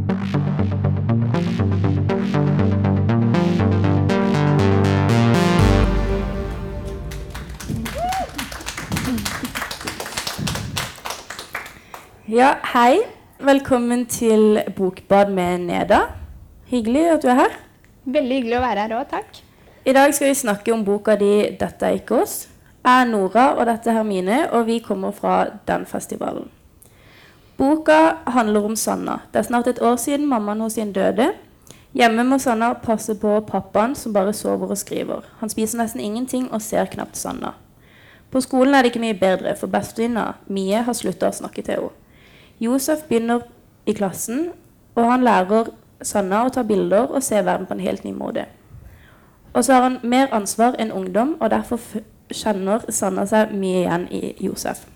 Ja, hei. Velkommen til Bokbad med Neda. Hyggelig at du er her. Veldig hyggelig å være her òg, takk. I dag skal vi snakke om boka di 'Dette er ikke oss'. Jeg er Nora, og dette er Hermine, og vi kommer fra den festivalen. Boka handler om Sanna. Det er snart et år siden mammaen hos sin døde. Hjemme må Sanna passe på pappaen, som bare sover og skriver. Han spiser nesten ingenting og ser knapt Sanna. På skolen er det ikke mye bedre, for bestevenninna Mie har slutta å snakke til henne. Josef begynner i klassen, og han lærer Sanna å ta bilder og se verden på en helt ny måte. Og så har han mer ansvar enn ungdom, og derfor kjenner Sanna seg mye igjen i Josef.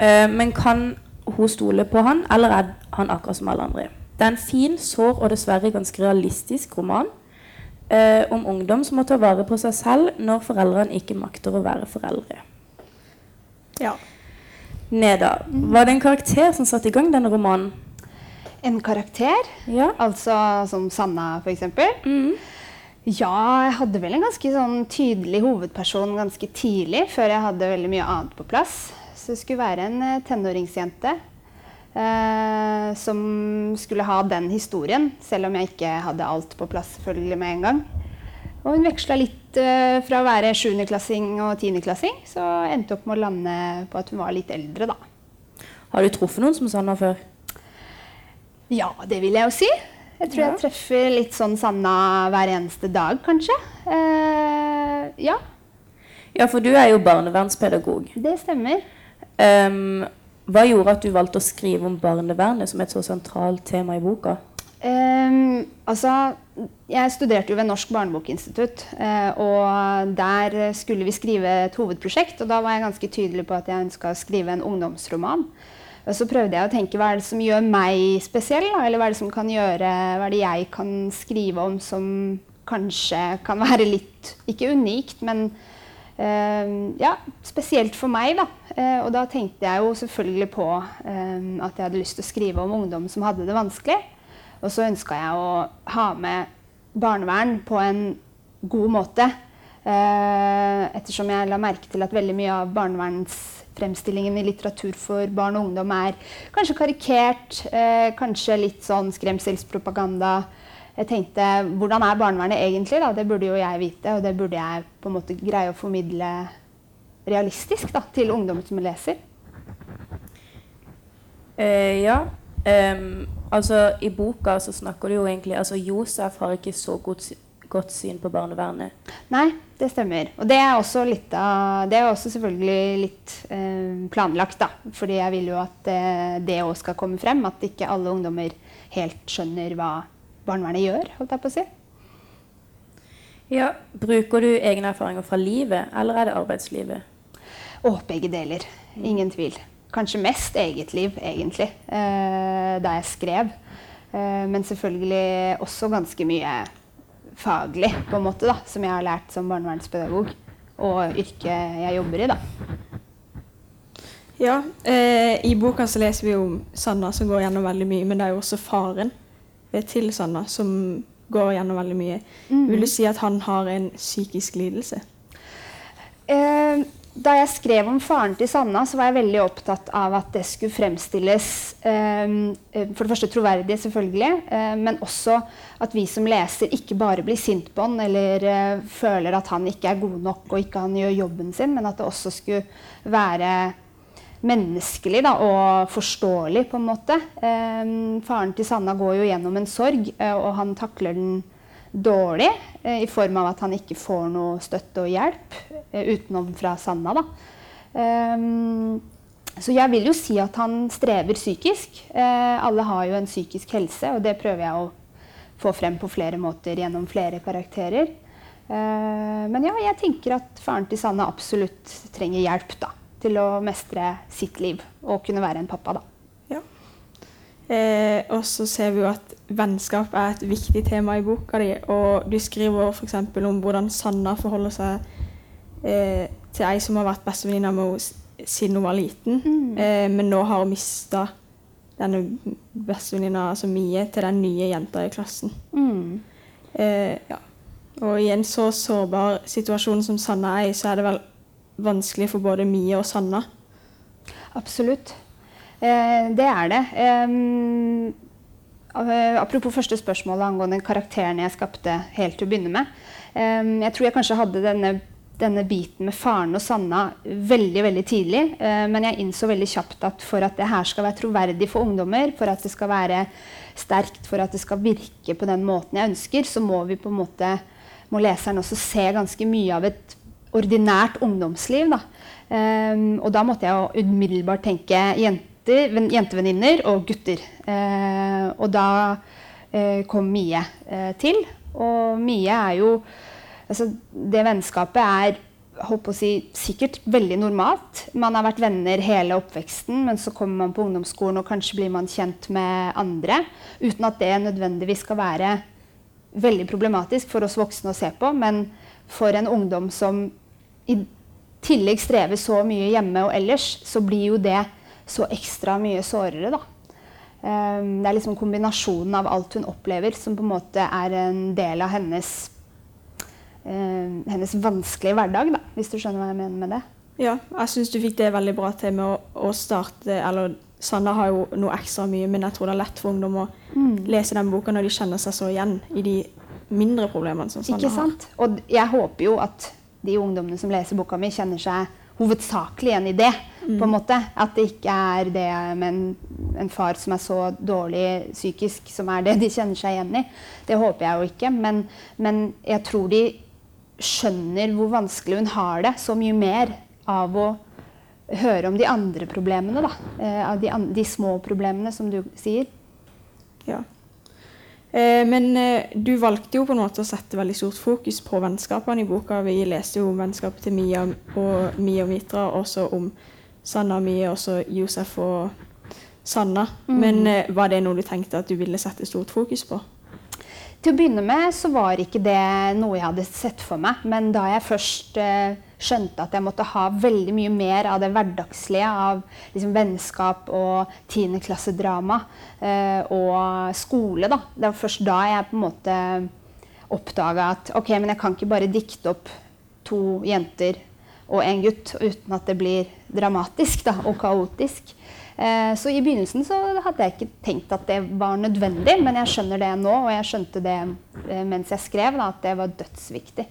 Uh, men kan hun stoler på han, eller er han akkurat som alle andre? Det er en fin, sår og dessverre ganske realistisk roman eh, om ungdom som må ta vare på seg selv når foreldrene ikke makter å være foreldre. Ja. Neda, var det en karakter som satte i gang denne romanen? En karakter, Ja. altså som Sanna f.eks. Mm. Ja, jeg hadde vel en ganske sånn tydelig hovedperson ganske tidlig, før jeg hadde veldig mye annet på plass. Så skulle være en eh, tenåringsjente eh, som skulle ha den historien, selv om jeg ikke hadde alt på plass selvfølgelig med en gang. Og hun veksla litt eh, fra å være sjuendeklassing og tiendeklassing, så endte opp med å lande på at hun var litt eldre, da. Har du truffet noen som Sanna før? Ja, det vil jeg jo si. Jeg tror Ja. jeg treffer litt sånn Sanna hver eneste dag, kanskje. Eh, ja, Ja, for du er jo barnevernspedagog. det stemmer. Ehm, hva gjorde at du valgte å skrive om barnevernet som et så sentralt tema i boka? Um, altså, jeg studerte jo ved Norsk barnebokinstitutt, eh, og der skulle vi skrive et hovedprosjekt. Og da var jeg ganske tydelig på at jeg ønska å skrive en ungdomsroman. Og så prøvde jeg å tenke hva er det som gjør meg spesiell, da? eller hva er det som kan gjøre, hva er det jeg kan skrive om som kanskje kan være litt, ikke unikt, men ja, spesielt for meg. Da. Eh, og da tenkte jeg jo selvfølgelig på eh, at jeg hadde lyst til å skrive om ungdom som hadde det vanskelig. Og så ønska jeg å ha med barnevern på en god måte. Eh, ettersom jeg la merke til at veldig mye av barnevernsfremstillingen i litteratur for barn og ungdom er kanskje karikert, eh, kanskje litt sånn skremselspropaganda. Jeg tenkte hvordan er barnevernet egentlig? da? Det burde jo jeg vite, og det burde jeg på en måte greie å formidle realistisk da, til ungdommen som leser. Eh, ja. Um, altså, I boka så snakker du jo egentlig altså Josef har ikke så godt, godt syn på barnevernet. Nei, det stemmer. Og det er også litt av Det er også selvfølgelig litt um, planlagt, da. Fordi jeg vil jo at uh, det òg skal komme frem. At ikke alle ungdommer helt skjønner hva barnevernet gjør, holdt jeg på å si. Ja. Bruker du egne erfaringer fra livet, eller er det arbeidslivet? Å, begge deler. Ingen tvil. Kanskje mest eget liv, egentlig, eh, da jeg skrev. Eh, men selvfølgelig også ganske mye faglig, på en måte, da, som jeg har lært som barnevernspedagog. Og yrket jeg jobber i, da. Ja, eh, I boka så leser vi om Sanna som går gjennom veldig mye, men det er jo også faren eh, til Sanna som går gjennom veldig mye. Vil du si at han har en psykisk lidelse? Eh, da jeg skrev om faren til Sanna, så var jeg veldig opptatt av at det skulle fremstilles eh, eh, For det første troverdig, selvfølgelig, eh, men også at vi som leser ikke bare blir sint på han eller eh, føler at han ikke er god nok og ikke han gjør jobben sin, men at det også skulle være menneskelig da, og forståelig, på en måte. Eh, faren til Sanna går jo gjennom en sorg, eh, og han takler den dårlig eh, i form av at han ikke får noe støtte og hjelp utenom fra Sanna. Da. Så jeg vil jo si at han strever psykisk. Eh, alle har jo en psykisk helse, og det prøver jeg å få frem på flere måter gjennom flere karakterer. Eh, men ja, jeg tenker at faren til Sanna absolutt trenger hjelp da, til å mestre sitt liv og kunne være en pappa. da. Ja. Eh, og så ser vi jo at vennskap er et viktig tema i boka di, og du skriver f.eks. om hvordan Sanna forholder seg eh, til ei som har vært bestevenninna med henne siden hun var liten, Mm. eh, men nå har hun mista denne bestevenninna, altså Mie, til den nye jenta i klassen. Mm. Eh, ja. Og i en så sårbar situasjon som Sanna er i, så er det vel vanskelig for både Mie og Sanna. Absolutt. Eh, det er det. Um, apropos første spørsmål angående karakterene jeg skapte helt til å begynne med. Jeg tror jeg kanskje hadde denne, denne, biten med faren og Sanna veldig veldig tidlig. Uh, men jeg innså veldig kjapt at for at det her skal være troverdig for ungdommer, for at det skal være sterkt, for at det skal virke på den måten jeg ønsker, så må vi på en måte må leseren også se ganske mye av et ordinært ungdomsliv. Da. Um, og da måtte jeg jo umiddelbart tenke jenter, jentevenninner og gutter. Uh, og da uh, kom Mie uh, til. Og Mie er jo altså, Det vennskapet er å si, sikkert veldig normalt. Man har vært venner hele oppveksten, men så kommer man på ungdomsskolen og kanskje blir man kjent med andre. Uten at det nødvendigvis skal være veldig problematisk for oss voksne å se på. Men for en ungdom som i tillegg strever så mye hjemme og ellers, så blir jo det så ekstra mye sårere, da. Um, det er liksom kombinasjonen av alt hun opplever, som på en måte er en del av hennes, um, hennes vanskelige hverdag, da, hvis du skjønner hva jeg mener med det. Ja, jeg syns du fikk det veldig bra til med å, å starte Eller Sanna har jo noe ekstra mye, men jeg tror det er lett for ungdom å mm. lese den boka når de kjenner seg så igjen i de mindre problemene som Sanna har. Ikke sant? Og jeg håper jo at de ungdommene som leser boka mi, kjenner seg hovedsakelig igjen i det. Mm. på en måte. At det ikke er det med en, en, far som er så dårlig psykisk, som er det de kjenner seg igjen i. Det håper jeg jo ikke. Men, men jeg tror de skjønner hvor vanskelig hun har det, så mye mer av å høre om de andre problemene. da. Eh, av de, de, små problemene, som du sier. Ja. Eh, men eh, du valgte jo på en måte å sette veldig stort fokus på vennskapene i boka. Vi leste jo om vennskapet til Mia og Mia og Mitra, også om Sanna og Mia, også Josef og Sanna. Mm. Men eh, var det noe du tenkte at du ville sette stort fokus på? Til å begynne med så var ikke det noe jeg hadde sett for meg. Men da jeg først eh, skjønte at jeg måtte ha veldig mye mer av det hverdagslige, av liksom vennskap og tiendeklassedrama eh, og skole. Da. Det var først da jeg på en måte oppdaga at ok, men jeg kan ikke bare dikte opp to jenter og en gutt uten at det blir dramatisk da, og kaotisk. Eh, så i begynnelsen så hadde jeg ikke tenkt at det var nødvendig, men jeg skjønner det nå, og jeg skjønte det eh, mens jeg skrev, da, at det var dødsviktig.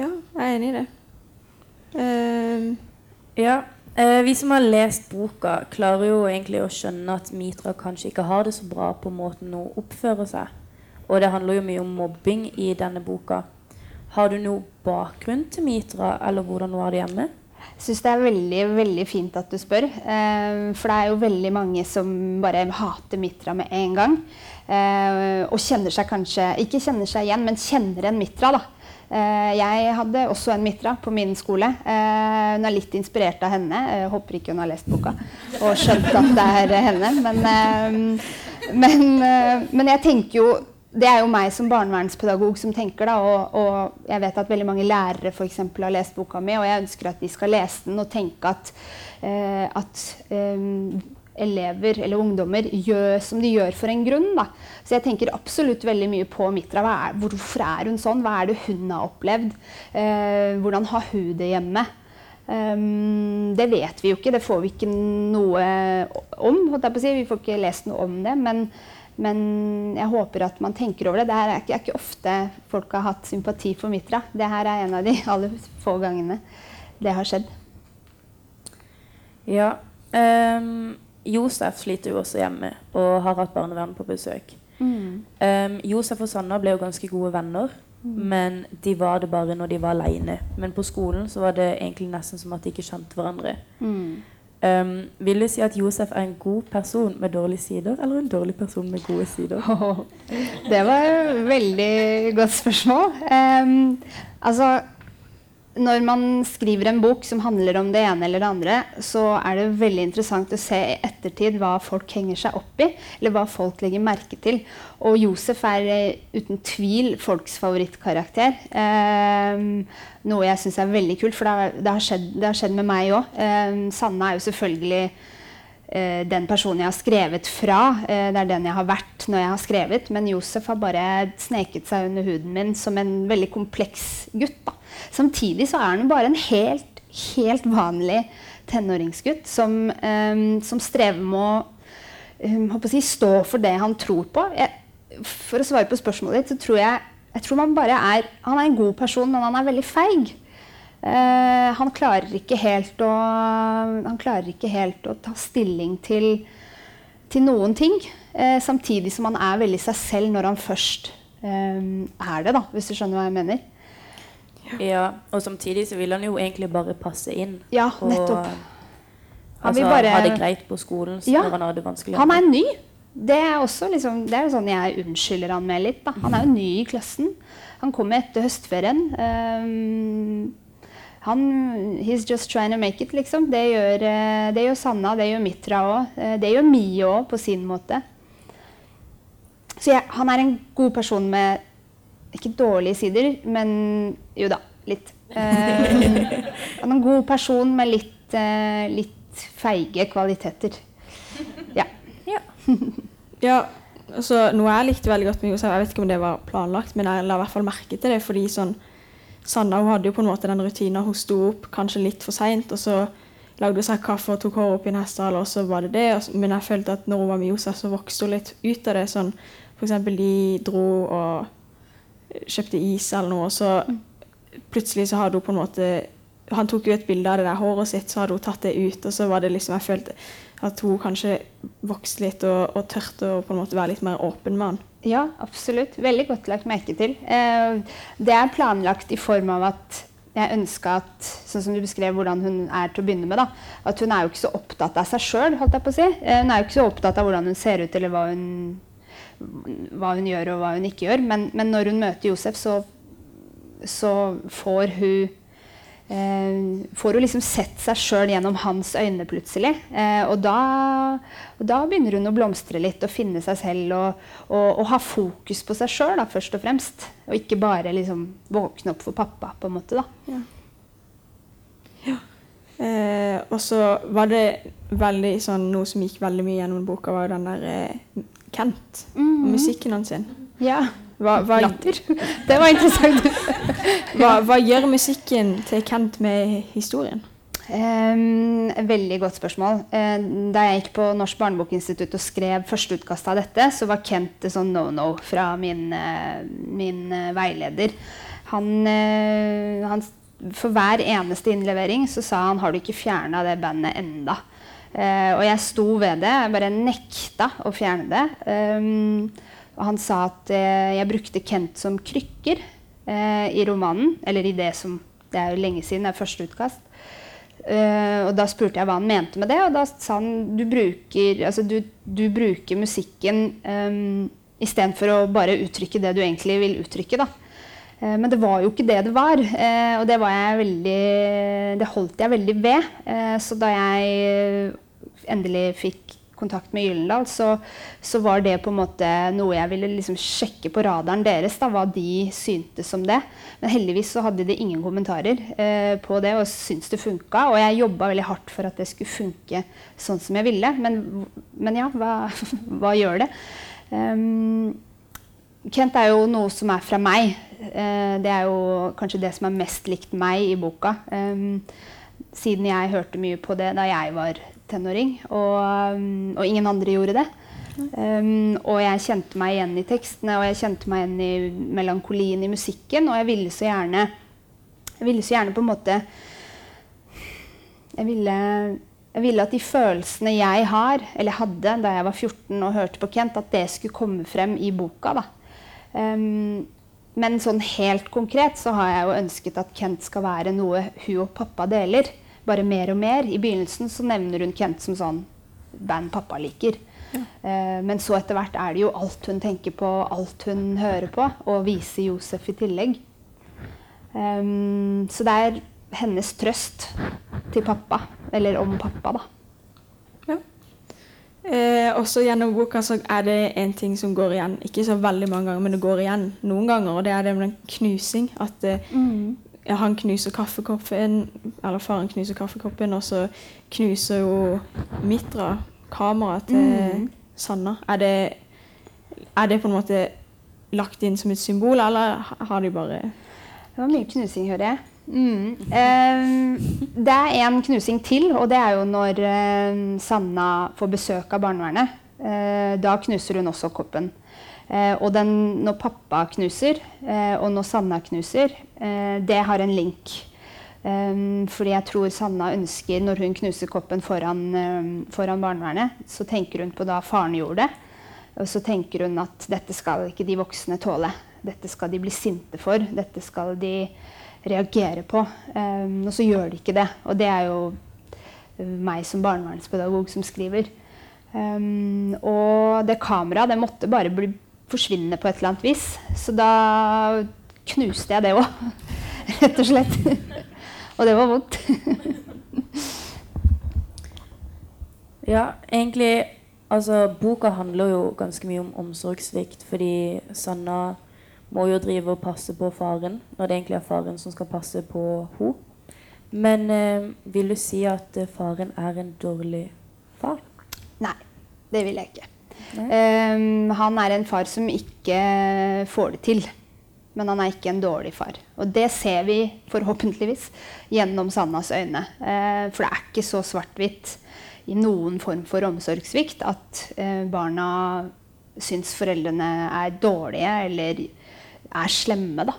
Ja, jeg er enig i det. Uh, ja. Uh, vi som har lest boka, klarer jo egentlig å skjønne at Mitra kanskje ikke har det så bra på måten hun oppfører seg. Og det handler jo mye om mobbing i denne boka. Har du noe bakgrunn til Mitra, eller hvordan hun har det hjemme? Jeg syns det er veldig veldig fint at du spør. Uh, for det er jo veldig mange som bare hater Mitra med en gang. Uh, og kjenner seg kanskje Ikke kjenner seg igjen, men kjenner en Mitra. da. Eh, jeg hadde også en Mitra på min skole. Eh, hun er litt inspirert av henne. Jeg håper ikke hun har lest boka og skjønt at det er henne. Men, eh, men, men jeg tenker jo det er jo meg som barnevernspedagog som tenker, da, og, og, jeg vet at veldig mange lærere for har lest boka mi, og jeg ønsker at de skal lese den og tenke at, eh, at eh, elever eller ungdommer gjør som de gjør for en grunn. Da. Så jeg tenker absolutt veldig mye på Mitra. Er, hvorfor er hun sånn? Hva er det hun har opplevd? Eh, hvordan har hun det hjemme? Um, det vet vi jo ikke. Det får vi ikke noe om. Si. Vi får ikke lest noe om det. Men, men, jeg håper at man tenker over det. Det er ikke, er ikke ofte folk har hatt sympati for Mitra. Det her er en av de aller få gangene det har skjedd. Ja. Um Josef sliter jo også hjemme og har hatt barnevern på besøk. Mm. Um, Josef og Sanna ble jo ganske gode venner, mm. men de var det bare når de var aleine. Men på skolen så var det egentlig nesten som at de ikke kjente hverandre. Mm. Um, vil du si at Josef er en god person med dårlige sider, eller en dårlig person med gode sider? Oh, det var et veldig godt spørsmål. Um, altså når man skriver en bok som handler om det ene eller det andre, så er det veldig interessant å se i ettertid hva folk henger seg opp i, eller hva folk legger merke til. Og Josef er eh, uten tvil folks favorittkarakter. Eh, noe jeg syns er veldig kult, for det har, det har, skjedd, det har skjedd, med meg òg. Eh, Sanne er jo selvfølgelig eh, den personen jeg har skrevet fra. Eh, det er den jeg har vært når jeg har skrevet. Men Josef har bare sneket seg under huden min som en veldig kompleks gutt. da. Samtidig så er han bare en helt, helt vanlig tenåringsgutt som, um, som strever med å, um, å si, stå for det han tror på. Jeg, for å svare på spørsmålet ditt, så tror jeg, jeg tror man bare er, han er en god person, men han er veldig feig. Uh, han, klarer å, han klarer ikke helt å ta stilling til, til noen ting. Uh, samtidig som han er veldig seg selv når han først uh, er det, da, hvis du skjønner hva jeg mener. Ja, og samtidig så vil han jo egentlig bare passe inn. Ja, nettopp. Og, altså, bare, ha det greit på skolen ja, når han har det vanskelig. Han er ny. Det er også liksom, det er sånn jeg unnskylder han med litt. Da. Han er jo ny i klassen. Han kommer etter høstferien. Um, han He's just trying to make it, liksom. Det gjør, eh, det gjør Sanna, det gjør Mitra òg. Eh, det gjør Mie òg, på sin måte. Så jeg, han er en god person med ikke dårlige sider, men jo da, litt. Eh, en god person med litt, eh, litt feige kvaliteter. Ja. Ja. ja altså, noe jeg likte veldig godt med Josef, jeg vet ikke om det var planlagt, men jeg la i hvert fall merke til det. fordi sånn, Sanna hun hadde jo på en måte den rutinen. Hun sto opp kanskje litt for seint, og så lagde hun seg kaffe og tok håret opp i en hestehale, og så var det det. Men jeg følte at når hun var med Josef, så vokste hun litt ut av det. sånn, eksempel de dro og kjøpte is eller noe, og så plutselig så hadde hun på en måte Han tok jo et bilde av det der håret sitt, så hadde hun tatt det ut, og så var det liksom Jeg følte at hun kanskje vokste litt og, og tørte å på en måte være litt mer åpen med han. Ja, absolutt. Veldig godt lagt merke til. Eh, det er planlagt i form av at jeg ønska at sånn som du beskrev hvordan hun er til å begynne med, da, at hun er jo ikke så opptatt av seg sjøl. Si. Eh, hun er jo ikke så opptatt av hvordan hun ser ut eller hva hun hva hun gjør og hva hun ikke gjør. Men, men når hun møter Josef, så, så får hun eh, får hun liksom sett seg sjøl gjennom hans øyne plutselig. Eh, og, da, og, da, begynner hun å blomstre litt og finne seg selv og, og, og ha fokus på seg sjøl først og fremst. Og ikke bare liksom våkne opp for pappa, på en måte. da. Ja. ja. Eh, og så var det veldig sånn, noe som gikk veldig mye gjennom boka, var den der eh, Kent og mhm. musikken hans. Ja. Hva, hva, Latter. Det var interessant. hva, hva, gjør musikken til Kent med historien? Um, veldig godt spørsmål. Uh, da jeg gikk på Norsk barnebokinstitutt og skrev førsteutkastet av dette, så var Kent et sånn no-no fra min, uh, min uh, veileder. Han, han, for hver eneste innlevering så sa han har du ikke fjerna det bandet enda. Uh, og jeg sto ved det. Jeg bare nekta å fjerne det. Um, og han sa at uh, jeg brukte Kent som krykker uh, i romanen. Eller i det som Det er jo lenge siden. Det er første utkast. og da spurte jeg hva han mente med det, og da sa han du bruker, altså, du, du bruker musikken um, istedenfor å bare uttrykke det du egentlig vil uttrykke. da. Men det var jo ikke det det var, og det, var jeg veldig, det holdt jeg veldig ved. Så da jeg endelig fikk kontakt med Gyllendal, så, så, var det på en måte noe jeg ville liksom sjekke på radaren deres, da, hva de syntes om det. Men heldigvis så hadde de ingen kommentarer eh, på det og syntes det funka. Og jeg jobba veldig hardt for at det skulle funke sånn som jeg ville. Men, men ja, hva, hva, gjør det? Um, Kent er jo noe som er fra meg. Uh, det er jo kanskje det som er mest likt meg i boka. Um, siden jeg hørte mye på det da jeg var tenåring, og, um, og ingen andre gjorde det. Um, og jeg kjente meg igjen i tekstene og jeg kjente meg igjen i melankolien i musikken. Og jeg ville så gjerne Jeg ville så gjerne på en måte Jeg ville, jeg ville at de følelsene jeg har, eller hadde da jeg var 14 og hørte på Kent, at det skulle komme frem i boka. da. Um, men sånn helt konkret så har jeg jo ønsket at Kent skal være noe hun og pappa deler bare mer og mer. I begynnelsen så nevner hun Kent som sånn band pappa liker. Ja. Uh, men så etter hvert er det jo alt hun tenker på, alt hun hører på, og viser Josef i tillegg. Um, så det er hennes trøst til pappa. Eller om pappa, da. Eh, også gjennom boka så er det en ting som går igjen. Ikke så veldig mange ganger, men det går igjen noen ganger. Og det er det med den knusing. At eh, ja, han knuser kaffekoppen, eller faren knuser kaffekoppen, og så knuser jo Mitra kameraet til Sanna. Er det, er det på en måte lagt inn som et symbol, eller har de bare Det var mye knusing, hører jeg. Mm. Um, det er en knusing til, og det er jo når uh, Sanna får besøk av barnevernet. Uh, da knuser hun også koppen. Eh, og den, når pappa knuser, eh, og når Sanna knuser, eh, det har en link. Um, fordi jeg tror Sanna ønsker, når hun knuser koppen foran, um, foran barnevernet, så tenker hun på da faren gjorde det. Og så tenker hun at dette skal ikke de voksne tåle. Dette skal de bli sinte for. Dette skal de reagere på. Um, og så gjør de ikke det. Og det er jo meg som barnevernspedagog som skriver. Og det kameraet det måtte bare bli, forsvinne på et eller annet vis. Så da knuste jeg det òg, rett og slett. og det var vondt. Ja, egentlig Altså, boka handler jo ganske mye om omsorgssvikt, fordi Sanna må jo drive og passe på faren, når det egentlig er faren som skal passe på henne. Men eh, vil du si at eh, faren er en dårlig far? Nei, det vil jeg ikke. Um, han er en far som ikke får det til. Men han er ikke en dårlig far. Og det ser vi forhåpentligvis gjennom Sannas øyne. Uh, for det er ikke så svart-hvitt i noen form for omsorgssvikt at uh, barna syns foreldrene er dårlige eller er slemme. da.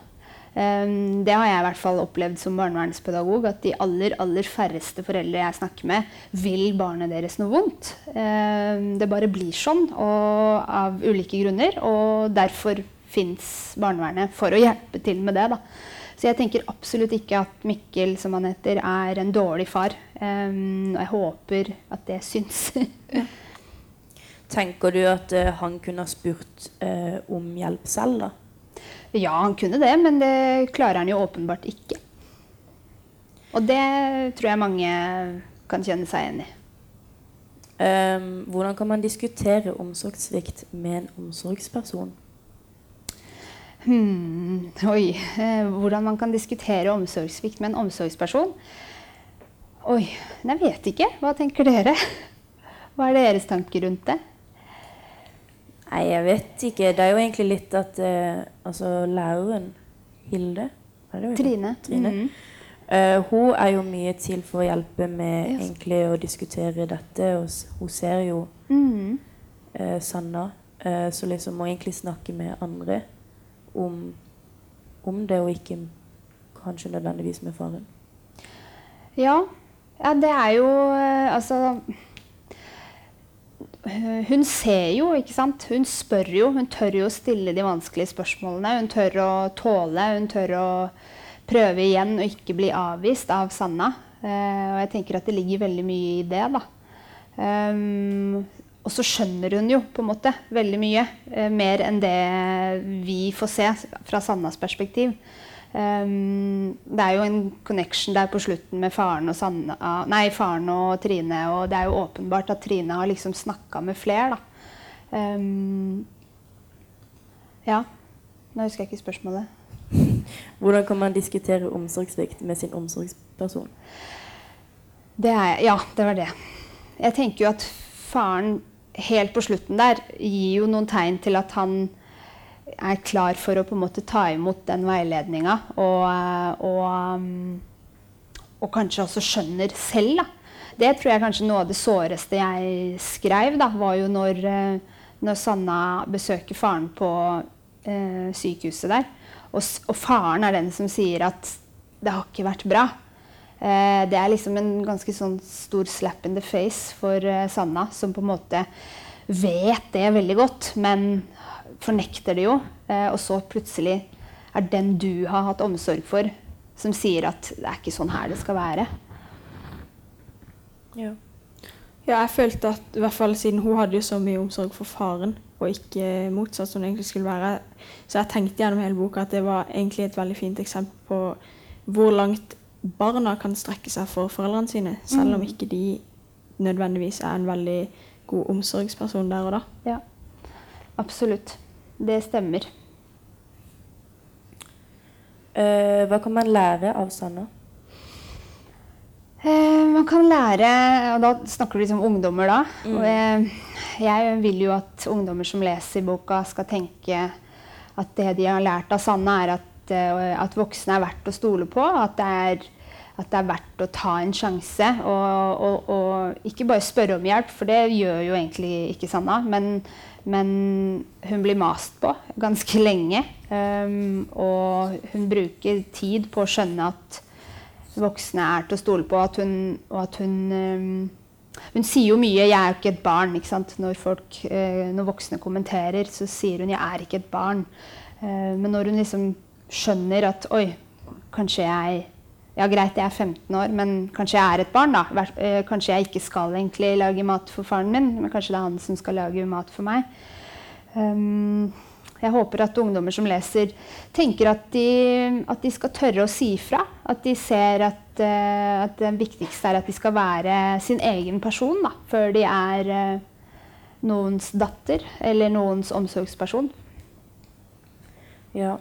Um, det har jeg i hvert fall opplevd som barnevernspedagog. At de aller aller færreste foreldre jeg snakker med, vil barnet deres noe vondt. Um, det bare blir sånn og, av ulike grunner. Og derfor fins barnevernet for å hjelpe til med det. Da. Så jeg tenker absolutt ikke at Mikkel som han heter, er en dårlig far. Um, og jeg håper at det syns. Tenker du at uh, han kunne ha spurt uh, om hjelp selv, da? Ja, han kunne det, men det klarer han jo åpenbart ikke. Og det tror jeg mange kan kjenne seg igjen i. Um, hvordan kan man diskutere omsorgssvikt med en omsorgsperson? Hmm, oi. Eh, hvordan man kan diskutere omsorgssvikt med en omsorgsperson? Oi, jeg vet ikke. Hva tenker dere? Hva er deres tanker rundt det? Nei, jeg vet ikke. Det er jo egentlig litt at uh, altså læreren Hilde Trine. Trine. Mm -hmm. uh, hun er jo mye til for å hjelpe med yes. egentlig å diskutere dette. Og hun ser jo mm -hmm. uh, Sanna. så liksom må egentlig snakke med andre om, om, det, og ikke kanskje nødvendigvis med faren. Ja. ja det er jo Altså hun ser jo, ikke sant. Hun spør jo. Hun tør jo å stille de vanskelige spørsmålene. Hun tør å tåle. Hun tør å prøve igjen og ikke bli avvist av Sanna. Uh, og jeg tenker at det ligger veldig mye i det, da. Um, og så skjønner hun jo på en måte veldig mye. Mer enn det vi får se fra Sannas perspektiv. Um, det er jo en connection der på slutten med faren og, Sanne, nei, faren og Trine. Og det er jo åpenbart at Trine har liksom snakka med flere, da. Um, ja. Nå husker jeg ikke spørsmålet. Hvordan kan man diskutere omsorgssvikt med sin omsorgsperson? Det er, ja, det var det. Jeg tenker jo at faren helt på slutten der gir jo noen tegn til at han er klar for å på en måte ta imot den veiledninga. Og, og, og, kanskje også skjønner selv. Da. Det tror jeg kanskje noe av det såreste jeg skrev, da, var jo når, når Sanna besøker faren på eh, sykehuset der. Og, og, faren er den som sier at det har ikke vært bra. Eh, det er liksom en ganske sånn stor slap in the face for eh, Sanna, som på en måte vet det veldig godt, men fornekter det jo. Eh, og så plutselig er den du har hatt omsorg for, som sier at det er ikke sånn her det skal være. Ja. ja jeg følte at i hvert fall siden hun hadde jo så mye omsorg for faren, og ikke motsatt som det egentlig skulle være, så jeg tenkte gjennom hele boka at det var egentlig et veldig fint eksempel på hvor langt barna kan strekke seg for foreldrene sine, selv om ikke de nødvendigvis er en veldig god omsorgsperson der og da. Ja, absolutt. Det stemmer. Uh, hva kan man lære av Sanna? Uh, man kan lære Og da snakker du liksom ungdommer, da. Mm. Og jeg, jeg vil jo at ungdommer som leser boka, skal tenke at det de har lært av Sanna, er at, at voksne er verdt å stole på. At det er, at det er verdt å ta en sjanse. Og, og, og ikke bare spørre om hjelp, for det gjør jo egentlig ikke Sanna. Men, men hun blir mast på ganske lenge. Um, og hun bruker tid på å skjønne at voksne er til å stole på. At hun, og at hun um, Hun sier jo mye 'jeg er jo ikke et barn'. ikke? Når, folk, uh, når voksne kommenterer, så sier hun 'jeg er ikke et barn'. Uh, men når hun liksom skjønner at 'oi, kanskje jeg ja, greit, jeg er 15 år, men kanskje jeg er et barn, da. Eh, Kanskje jeg ikke skal egentlig lage mat for faren min, men kanskje det er han som skal lage mat for meg. Um, jeg håper at ungdommer som leser, tenker at de, at de skal tørre å si ifra. At de ser at, uh, at det viktigste er at de skal være sin egen person da, før de er uh, noens datter eller noens omsorgsperson. Ja.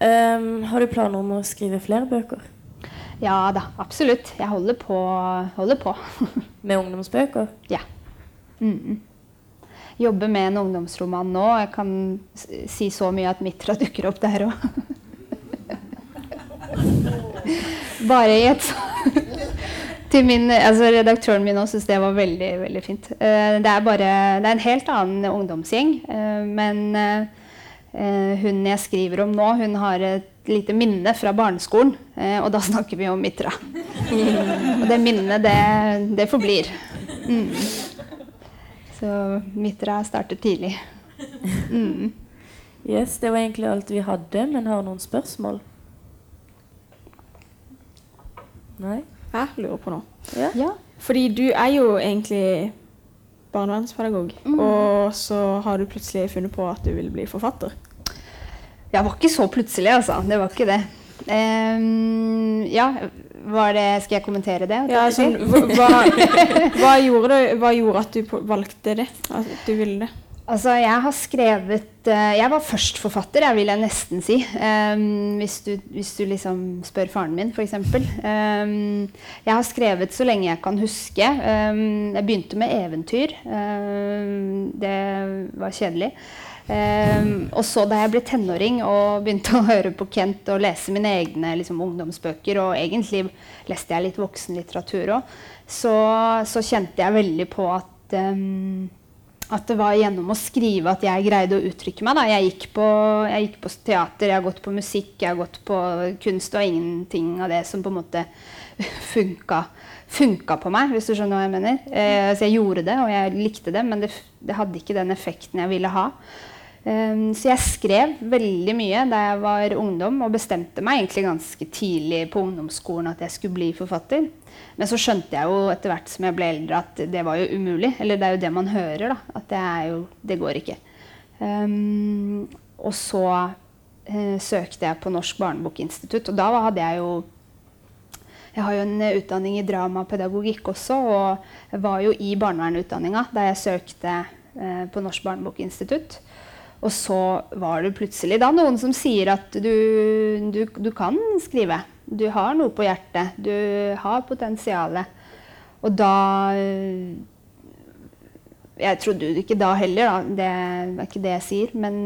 Ehm, har du planer om å skrive flere bøker? Ja da, absolutt. Jeg holder på. Holder på. Med ungdomsbøker? ja. Mm. Jobber med en ungdomsroman nå. Jeg kan si så mye at Mitra dukker opp der òg. Bare i et til min, altså Redaktøren min syns det var veldig veldig fint. Eh, det, er bare, det er en helt annen ungdomsgjeng. eh, men eh, hun jeg skriver om nå, hun har et lite minne fra barneskolen. eh, og da snakker vi om Mitra. og det minnet, det, det forblir. Mm. Så Mitra startet tidlig. Mm. Yes, det var egentlig alt vi hadde, men har noen spørsmål? Nei? Jeg lurer på noe. Ja? Ja. Fordi du er jo egentlig barnevernspedagog, og så har du plutselig funnet på at du vil bli forfatter. Det var ikke så plutselig, altså. Det var ikke det. Um, ja, var det Skal jeg kommentere det? Ja, sånn, hva, hva, gjorde hva gjorde at du valgte det? At du ville det? Altså, jeg har skrevet eh, Jeg var først forfatter, jeg vil jeg nesten si. Um, hvis, du, hvis du liksom spør faren min, f.eks. Um, jeg har skrevet så lenge jeg kan huske. Um, jeg begynte med eventyr. Um, det var kjedelig. Ehm, og så da jeg ble tenåring og begynte å høre på Kent og lese mine egne liksom, ungdomsbøker, og egentlig leste jeg litt voksenlitteratur òg, så, så kjente jeg veldig på at ehm, at det var gjennom å skrive at jeg greide å uttrykke meg. Da. Jeg, gikk på, jeg gikk på teater, jeg har gått på musikk, jeg har gått på kunst, og ingenting av det som på en måte funka, funka på meg, hvis du skjønner hva jeg mener. Eh, så jeg gjorde det, og jeg likte det, men det, det hadde ikke den effekten jeg ville ha. Um, så jeg skrev veldig mye da jeg var ungdom, og bestemte meg egentlig ganske tidlig på ungdomsskolen at jeg skulle bli forfatter. Men så skjønte jeg jo etter hvert som jeg ble eldre at det var jo umulig. Eller det er jo det man hører, da. At det jo Det går ikke. Um, og så uh, søkte jeg på Norsk barnebokinstitutt, og da hadde jeg jo jeg har jo en utdanning i dramapedagogikk også, og var jo i barnevernutdanninga da jeg søkte eh, på Norsk barnebokinstitutt. Og så var det plutselig da noen som sier at du, du, du kan skrive. Du har noe på hjertet. Du har potensialet. Og da eh, Jeg trodde jo ikke da heller, da. Det er ikke det jeg sier. Men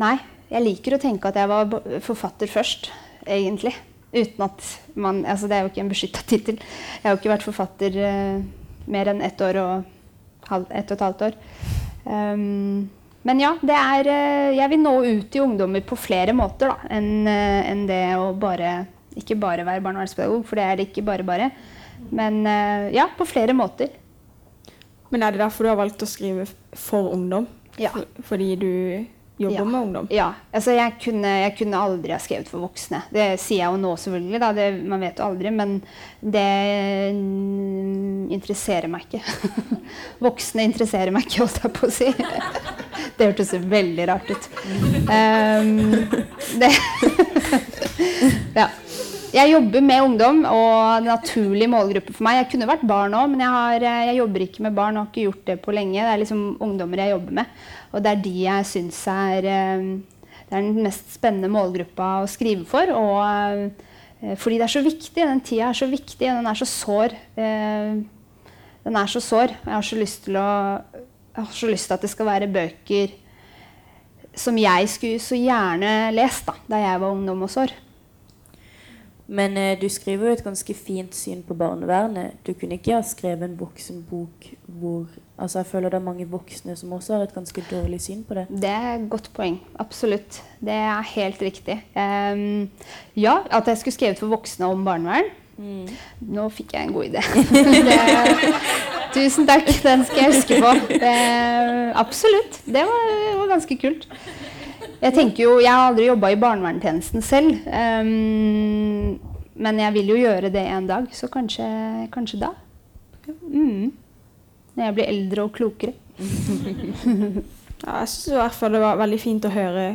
Nei. Jeg liker å tenke at jeg var forfatter først, egentlig. Uten at man Altså, det er jo ikke en beskytta tittel. Jeg har jo ikke vært forfatter uh, mer enn ett år og halv, ett og et halvt år. Um, men ja, det er eh, Jeg vil nå ut til ungdommer på flere måter da, enn eh, enn det å bare Ikke bare være barnevernspedagog, for det er det ikke bare bare. Men eh, ja, på flere måter. Men er det derfor du har valgt å skrive for ungdom? Ja. Fordi du jobber Ja. med ungdom? Ja. Altså, jeg kunne, jeg kunne aldri ha skrevet for voksne. Det sier jeg jo nå, selvfølgelig. Det, man vet jo aldri. Men det mm, interesserer meg ikke. voksne interesserer meg ikke, holdt jeg på å si. det hørtes veldig rart ut. Um, det ja. Jeg jobber med ungdom, og naturlig målgruppe for meg Jeg kunne vært barn òg, men jeg, har, eh, jeg, jobber ikke med barn og har ikke gjort det på lenge. Det er liksom ungdommer jeg jobber med, og det er de jeg syns er eh, er den mest spennende målgruppa å skrive for. Og eh, fordi det er så viktig. Den tida er så viktig, den er så sår. Den er så sår. Jeg har så lyst til å så lyst til at det skal være bøker som jeg skulle så gjerne lest da, da jeg var ungdom og sår. Men eh, du skriver jo et ganske fint syn på barnevernet. Du kunne ikke ha skrevet en voksenbok hvor altså Jeg føler det er mange voksne som også har et ganske dårlig syn på det. Det er et godt poeng. Absolutt. Det er helt riktig. Um, ja, at jeg skulle skrevet for voksne om barnevern. Mm. Nå fikk jeg en god idé. det, tusen takk. Den skal jeg huske på. Det, absolutt. Det var, var ganske kult. Jeg tenker jo, jeg har aldri jobba i barnevernstjenesten selv. Um, men jeg vil jo gjøre det en dag, så kanskje, kanskje da. Mm. Når jeg blir eldre og klokere. ja, jeg syns i hvert fall det var veldig fint å høre,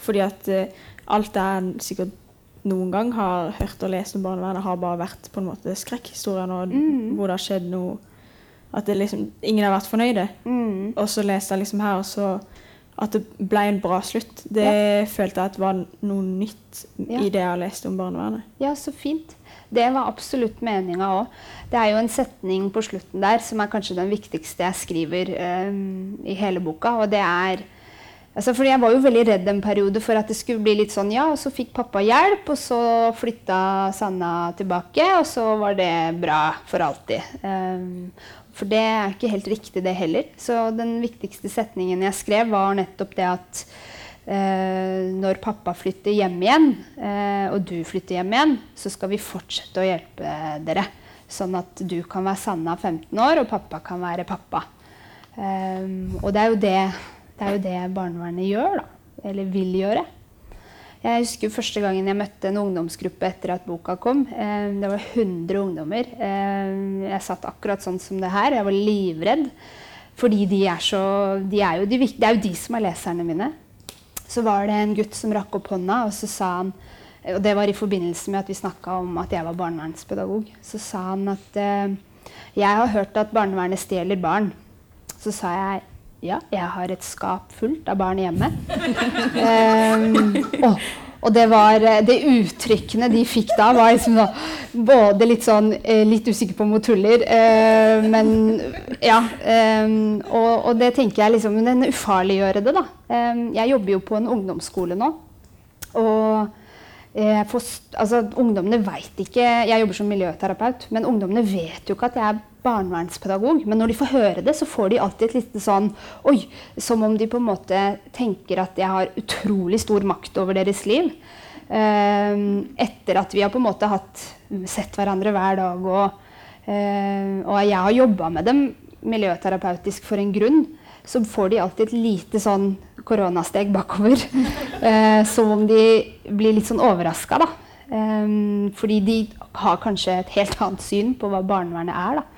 fordi at uh, alt jeg sikkert noen gang har hørt og lest om barnevernet, har bare vært på en måte skrekkhistorier mm. hvor det har skjedd noe At liksom, ingen har vært fornøyde. Mm. Og så leste jeg liksom her, og så at det ble en bra slutt. Det ja. følte jeg at var noe nytt ja. i det jeg har lest om barnevernet. Ja, så fint. Det var absolutt meninga òg. Det er jo en setning på slutten der som er kanskje den viktigste jeg skriver um, i hele boka. Og det er altså fordi Jeg var jo veldig redd en periode for at det skulle bli litt sånn ja, og så fikk pappa hjelp, og så flytta Sanna tilbake, og så var det bra for alltid. Um, for det er ikke helt riktig, det heller. Så den viktigste setningen jeg skrev, var nettopp det at eh, når pappa flytter hjem igjen, eh, og du flytter hjem igjen, så skal vi fortsette å hjelpe dere. Sånn at du kan være Sanna 15 år, og pappa kan være pappa. Um, og det er, det, det er, jo det, barnevernet gjør, da. Eller vil gjøre. Jeg husker første gangen jeg møtte en ungdomsgruppe etter at boka kom. Eh, det var 100 ungdommer. Eh, jeg satt akkurat sånn som det her. Jeg var livredd. Fordi de er, så, de er jo de, det er jo de som er leserne mine. Så var det en gutt som rakk opp hånda, og så sa han og det var i forbindelse med at vi snakka om at jeg var barnevernspedagog. Så sa han at eh, jeg har hørt at barnevernet stjeler barn. Så sa jeg ja, jeg har et skap fullt av barn hjemme. um, og, og, det var Det uttrykkene de fikk da, var liksom da, både litt sånn eh, Litt usikker på om hun tuller, uh, men ja. Um, og, og, det tenker jeg liksom Den ufarliggjøre det, da. Um, jeg jobber jo på en ungdomsskole nå. Og for, altså, ungdommene veit ikke Jeg jobber som miljøterapeut, men ungdommene vet jo ikke at jeg er barnevernspedagog. Men når de får høre det, så får de alltid et lite sånn Oi! Som om de på en måte tenker at jeg har utrolig stor makt over deres liv. Uh, etter at vi har på en måte hatt, sett hverandre hver dag, og, uh, og jeg har jobba med dem miljøterapeutisk for en grunn, så får de alltid et lite sånn koronasteg bakover. Eh, som om de blir litt sånn overraska, da. Um, fordi de har kanskje et helt annet syn på hva barnevernet er, da.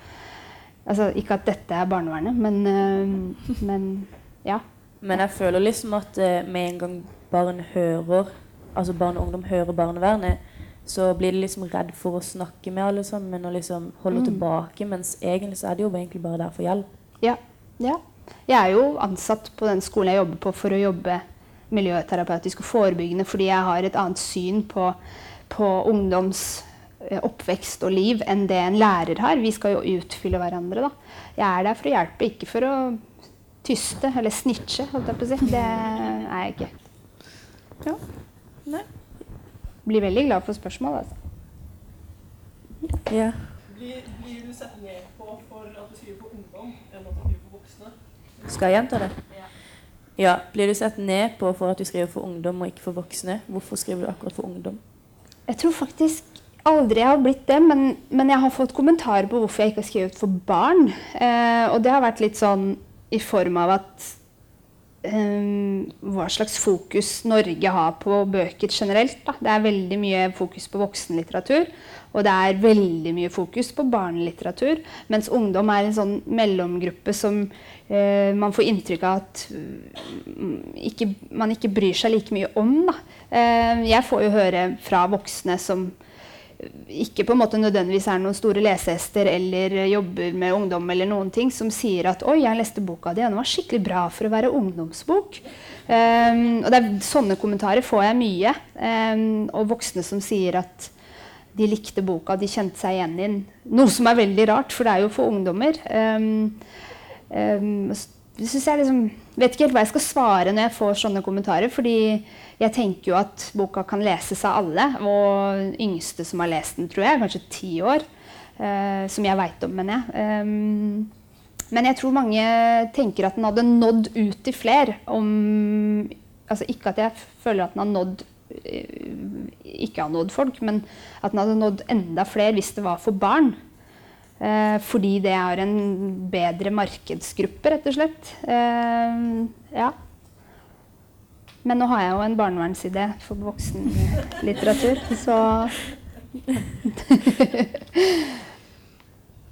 Altså, ikke at dette er barnevernet, men, eh, men ja. Men jeg føler liksom at eh, med en gang barn hører altså barn og ungdom hører barnevernet, så blir de liksom redd for å snakke med alle sammen og liksom holder mm. tilbake, mens egentlig så er de jo egentlig bare der for hjelp. Ja, ja. Jeg er jo ansatt på den skolen jeg jobber på for å jobbe miljøterapeutisk og forebyggende fordi jeg har et annet syn på, på ungdoms oppvekst og liv enn det en lærer har. Vi skal jo utfylle hverandre. Da. Jeg er der for å hjelpe, ikke for å tyste eller snitche. holdt jeg på å si. Det er jeg ikke. Ja. Nei. Blir veldig glad for spørsmål, altså. Ja. Blir, blir du sett ned på for at du skriver for ungdom enn at du skriver for voksne? Skal jeg gjenta det? Ja. Blir du sett ned på for at du skriver for ungdom og ikke for voksne? Hvorfor skriver du akkurat for ungdom? Jeg tror faktisk aldri jeg har blitt det, men, men jeg har fått kommentarer på hvorfor jeg ikke har skrevet for barn. Eh, og det har vært litt sånn i form av at eh, hva slags fokus Norge har på bøker generelt. Da. Det er veldig mye fokus på voksenlitteratur, og det er veldig mye fokus på barnelitteratur. Mens ungdom er en sånn mellomgruppe som eh, man får inntrykk av at mm, ikke, man ikke bryr seg like mye om. Da. Eh, jeg får jo høre fra voksne som ikke på en måte nødvendigvis er noen store lesehester eller jobber med ungdom, eller noen ting, som sier at 'oi, jeg leste boka di, og den var skikkelig bra for å være ungdomsbok'. Um, og er, Sånne kommentarer får jeg mye. Um, og voksne som sier at de likte boka, de kjente seg igjen i den. Noe som er veldig rart, for det er jo for ungdommer. Um, jeg liksom, vet ikke helt hva jeg skal svare når jeg får sånne kommentarer. fordi jeg tenker jo at boka kan leses av alle. Og yngste som har lest den, tror jeg, kanskje ti år. Uh, som jeg veit om, mener jeg. Um, men jeg tror mange tenker at den hadde nådd ut til flere. Om, altså ikke at jeg føler at den har nådd uh, ikke har nådd folk, men at den hadde nådd enda flere hvis det var for barn. Uh, fordi det er en bedre markedsgruppe, rett og slett. ja. Men nå har jeg jo en barnevernsidé for voksenlitteratur, så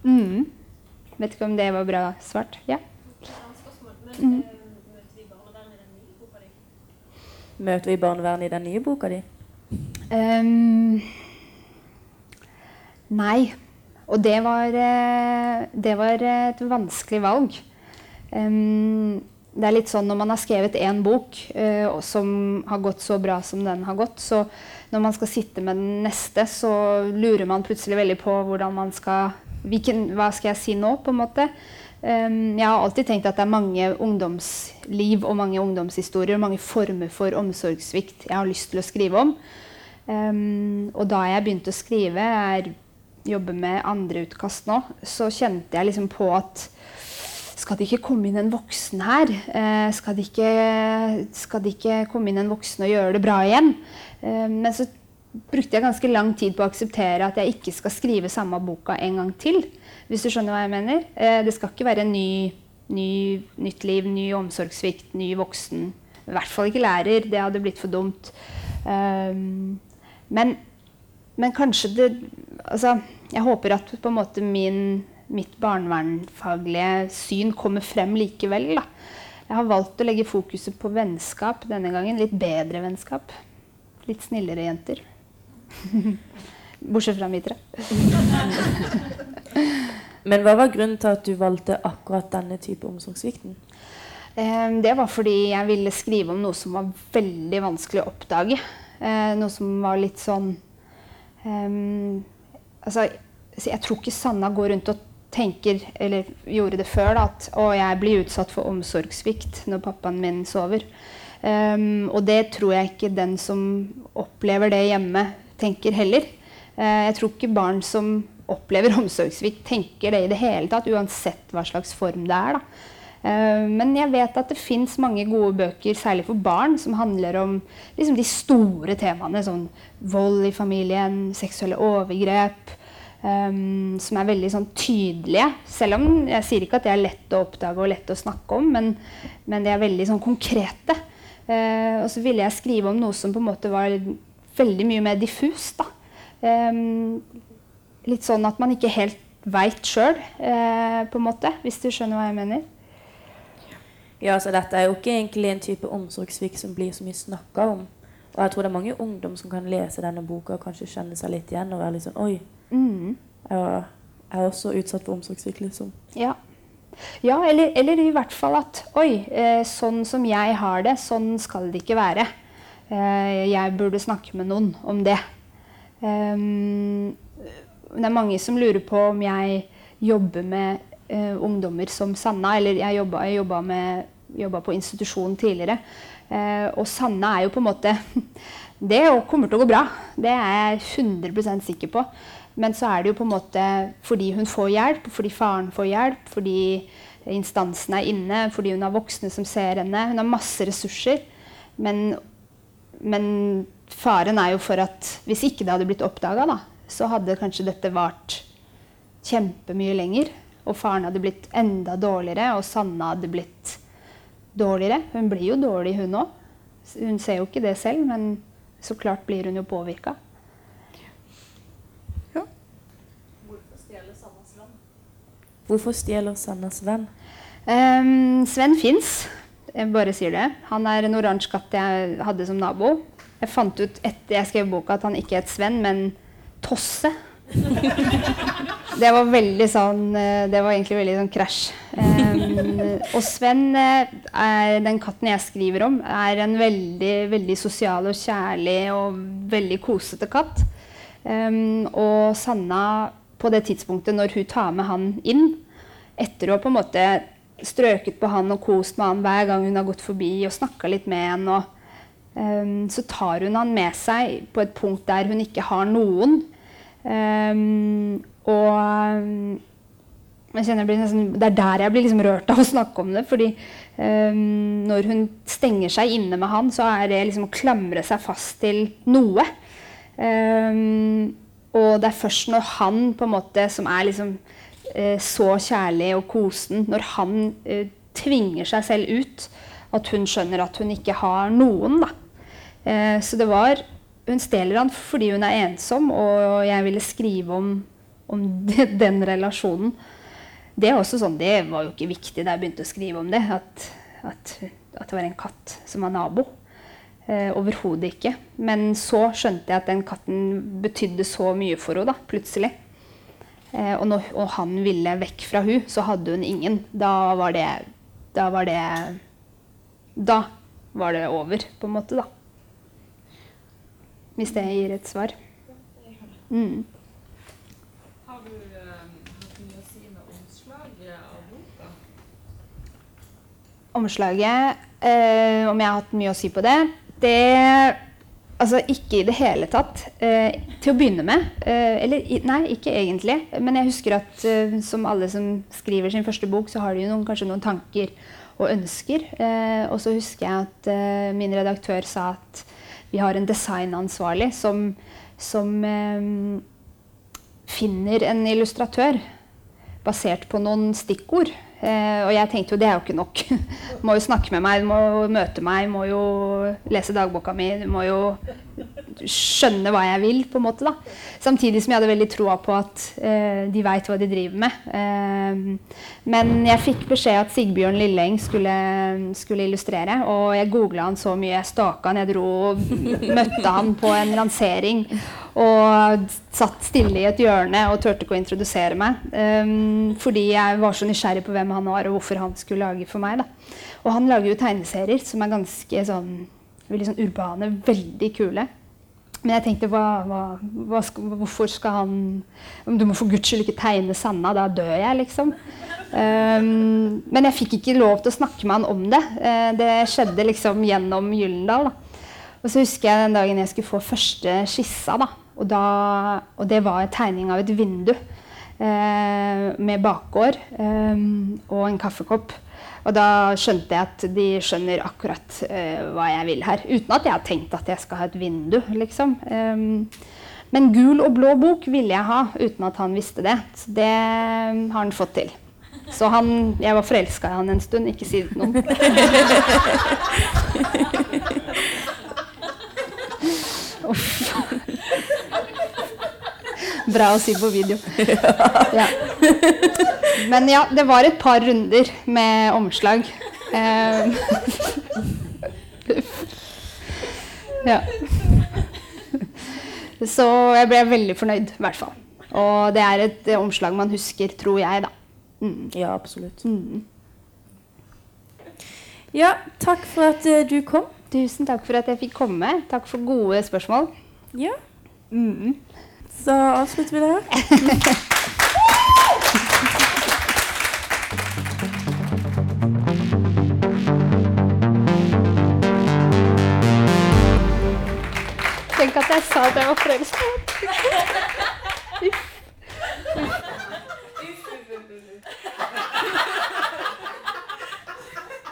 mm. Vet ikke om det var bra svart. Ja. Mm. Møter vi barnevernet i den nye boka di? Um, nei. Og det var, eh, det var et vanskelig valg. Det er litt sånn når man har skrevet én bok uh, som har gått så bra som den har gått, så når man skal sitte med den neste, så lurer man plutselig veldig på hvordan man skal hvilken, Hva skal jeg si nå, på en måte? Jeg har alltid tenkt at det er mange ungdomsliv og mange ungdomshistorier, mange former for omsorgssvikt jeg har lyst til å skrive om. Og da jeg begynte å skrive, jeg jobber med andre utkast nå, så kjente jeg liksom på at skal det ikke komme inn en voksen her? Eh, skal, det ikke, skal, det ikke, komme inn en voksen og gjøre det bra igjen? Eh, men så brukte jeg ganske lang tid på å akseptere at jeg ikke skal skrive samme boka en gang til. Hvis du skjønner hva jeg mener. Eh, det skal ikke være en ny, ny, nytt liv, ny omsorgssvikt, ny voksen. I hvert fall ikke lærer. Det hadde blitt for dumt. Um, men, men, kanskje det Altså, jeg håper at på en måte min mitt barnevernfaglige syn kommer frem likevel. Da. Jeg har valgt å legge fokuset på vennskap denne gangen. Litt bedre vennskap. Litt snillere jenter. Bortsett fra Mitre. Men hva var grunnen til at du valgte akkurat denne type omsorgssvikten? Eh, det var fordi jeg ville skrive om noe som var veldig vanskelig å oppdage. Eh, noe som var litt sånn um, Altså, jeg tror ikke Sanna går rundt og tenker, eller gjorde det før, da, at å, jeg blir utsatt for omsorgssvikt når pappaen min sover. Um, og det tror jeg ikke den som opplever det hjemme, tenker heller. Uh, jeg tror ikke barn som opplever omsorgssvikt, tenker det i det hele tatt, uansett hva slags form det er. da. Uh, men jeg vet at det fins mange gode bøker, særlig for barn, som handler om liksom, de store temaene. Sånn vold i familien, seksuelle overgrep, Um, som er veldig sånn, tydelige. Selv om jeg sier ikke at det er lett å oppdage og lett å snakke om, men, men de er veldig sånn, konkrete. Uh, og så ville jeg skrive om noe som på en måte var veldig mye mer diffust. Um, litt sånn at man ikke helt veit sjøl, uh, på en måte, hvis du skjønner hva jeg mener. Ja, så dette er jo ikke egentlig en type omsorgssvikt som blir så mye snakka om. Og jeg tror det er mange ungdom som kan lese denne boka og kanskje kjenne seg litt igjen og være litt sånn Oi, Mm. Jeg er også utsatt for omsorgssvikt, liksom. Ja. ja eller, eller, i hvert fall at Oi, eh, sånn som jeg har det, sånn skal det ikke være. Eh, jeg burde snakke med noen om det. Um, det er mange som lurer på om jeg jobber med uh, ungdommer som Sanna. Eller jeg jobba, jeg jobba, med, jobba på institusjon tidligere. Eh, og Sanna er jo på en måte Det kommer til å gå bra. Det er jeg 100% sikker på. Men så er det jo på en måte fordi hun får hjelp, fordi faren får hjelp, fordi instansene er inne, fordi hun har voksne som ser henne. Hun har masse ressurser. Men, men faren er jo for at hvis ikke det hadde blitt oppdaga, så hadde kanskje dette vart kjempemye lenger. Og faren hadde blitt enda dårligere, og Sanna hadde blitt dårligere. Hun blir jo dårlig, hun òg. Hun ser jo ikke det selv, men så klart blir hun jo påvirka. Hvorfor stjeler Sannas venn? Um, Sven fins. Jeg bare sier det. Han er en oransje katt jeg hadde som nabo. Jeg fant ut etter jeg skrev boka at han ikke het Sven, men Tosse. Det var veldig sånn eh, Det var egentlig veldig sånn krasj. Um, og Sven, eh, er den katten jeg skriver om, er en veldig, veldig sosial og kjærlig og veldig kosete katt. Um, og Sanna, på det tidspunktet når hun tar med han inn, etter å på en måte strøket på han og kost med han hver gang hun har gått forbi og snakka litt med han, og, um, så tar hun han med seg på et punkt der hun ikke har noen. Ehm, og ehm, jeg kjenner jeg nesten, Det er der jeg blir liksom rørt av å snakke om det. fordi um, når hun stenger seg inne med han, så er det liksom å klamre seg fast til noe. Um, og det er først når han på en måte, som er liksom uh, så kjærlig og kosen, når han uh, tvinger seg selv ut, at hun skjønner at hun ikke har noen. da. Uh, så det var Hun stjeler han fordi hun er ensom, og jeg ville skrive om, om den relasjonen. Det sånn, det var jo ikke viktig da jeg begynte å skrive om det, at, at, at det var en katt som var nabo. Eh, Overhodet ikke. Men så skjønte jeg at den katten betydde så mye for henne, da, plutselig. Eh, og når og han ville vekk fra hun, så hadde hun ingen. Da var det Da var det Da var det over, på en måte, da. Hvis det gir et svar. Mm. Har du eh, hatt mye å si med omslaget av boka? Omslaget, eh, om jeg har hatt mye å si på det Det Altså ikke i det hele tatt. Eh, til å begynne med. Eh, eller nei, ikke egentlig. Men jeg husker at eh, som alle som skriver sin første bok, så har de noen, kanskje noen tanker og ønsker. Eh, og så husker jeg at eh, min redaktør sa at vi har en designansvarlig som, som eh, finner en illustratør basert på noen stikkord. Eh, og jeg tenkte jo det er jo ikke nok. Du må jo snakke med meg, du må møte meg, du må jo lese dagboka mi. Du må jo skjønne hva jeg vil, på en måte. da. Samtidig som jeg hadde veldig troa på at eh, de veit hva de driver med. Eh, men jeg fikk beskjed at Sigbjørn Lilleng skulle, skulle illustrere, og jeg googla han så mye. Jeg staka han, jeg dro og møtte han på en lansering. Og satt stille i et hjørne og turte ikke å introdusere meg. Um, fordi jeg var så nysgjerrig på hvem han var, og hvorfor han skulle lage for meg. Da. Og han lager jo tegneserier som er ganske sånn, veldig sånn urbane, veldig kule. Men jeg tenkte, hva, hva, hva hvorfor skal han Du må for guds skyld ikke tegne Sanna, da dør jeg, liksom. Um, men jeg fikk ikke lov til å snakke med han om det. Uh, det skjedde liksom gjennom Gyllendal. da. Og så husker jeg den dagen jeg skulle få første skissa. da, Og, da, og det var en tegning av et vindu uh, med bakgård um, og en kaffekopp. Og da skjønte jeg at de skjønner akkurat uh, hva jeg vil her. Uten at jeg har tenkt at jeg skal ha et vindu, liksom. Um, men gul og blå bok ville jeg ha, uten at han visste det. Så det har han fått til. Så han, jeg var forelska i han en stund. Ikke si det noen. Bra å si på video. Ja. Men ja, det var et par runder med omslag. Eh, ja. Så jeg ble veldig fornøyd, i hvert fall. Og det er et omslag man husker, tror jeg, da. Mm. Ja, absolutt. Mm. Ja, takk for at uh, du kom. Tusen takk for at jeg fikk komme. Takk for gode spørsmål. Ja, Mm. så avslutter vi det her. Tenk at jeg sa at jeg var forelska.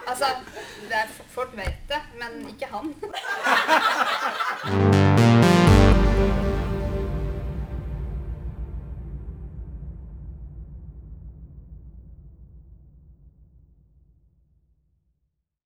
Altså, det er, folk vet det, men ikke han.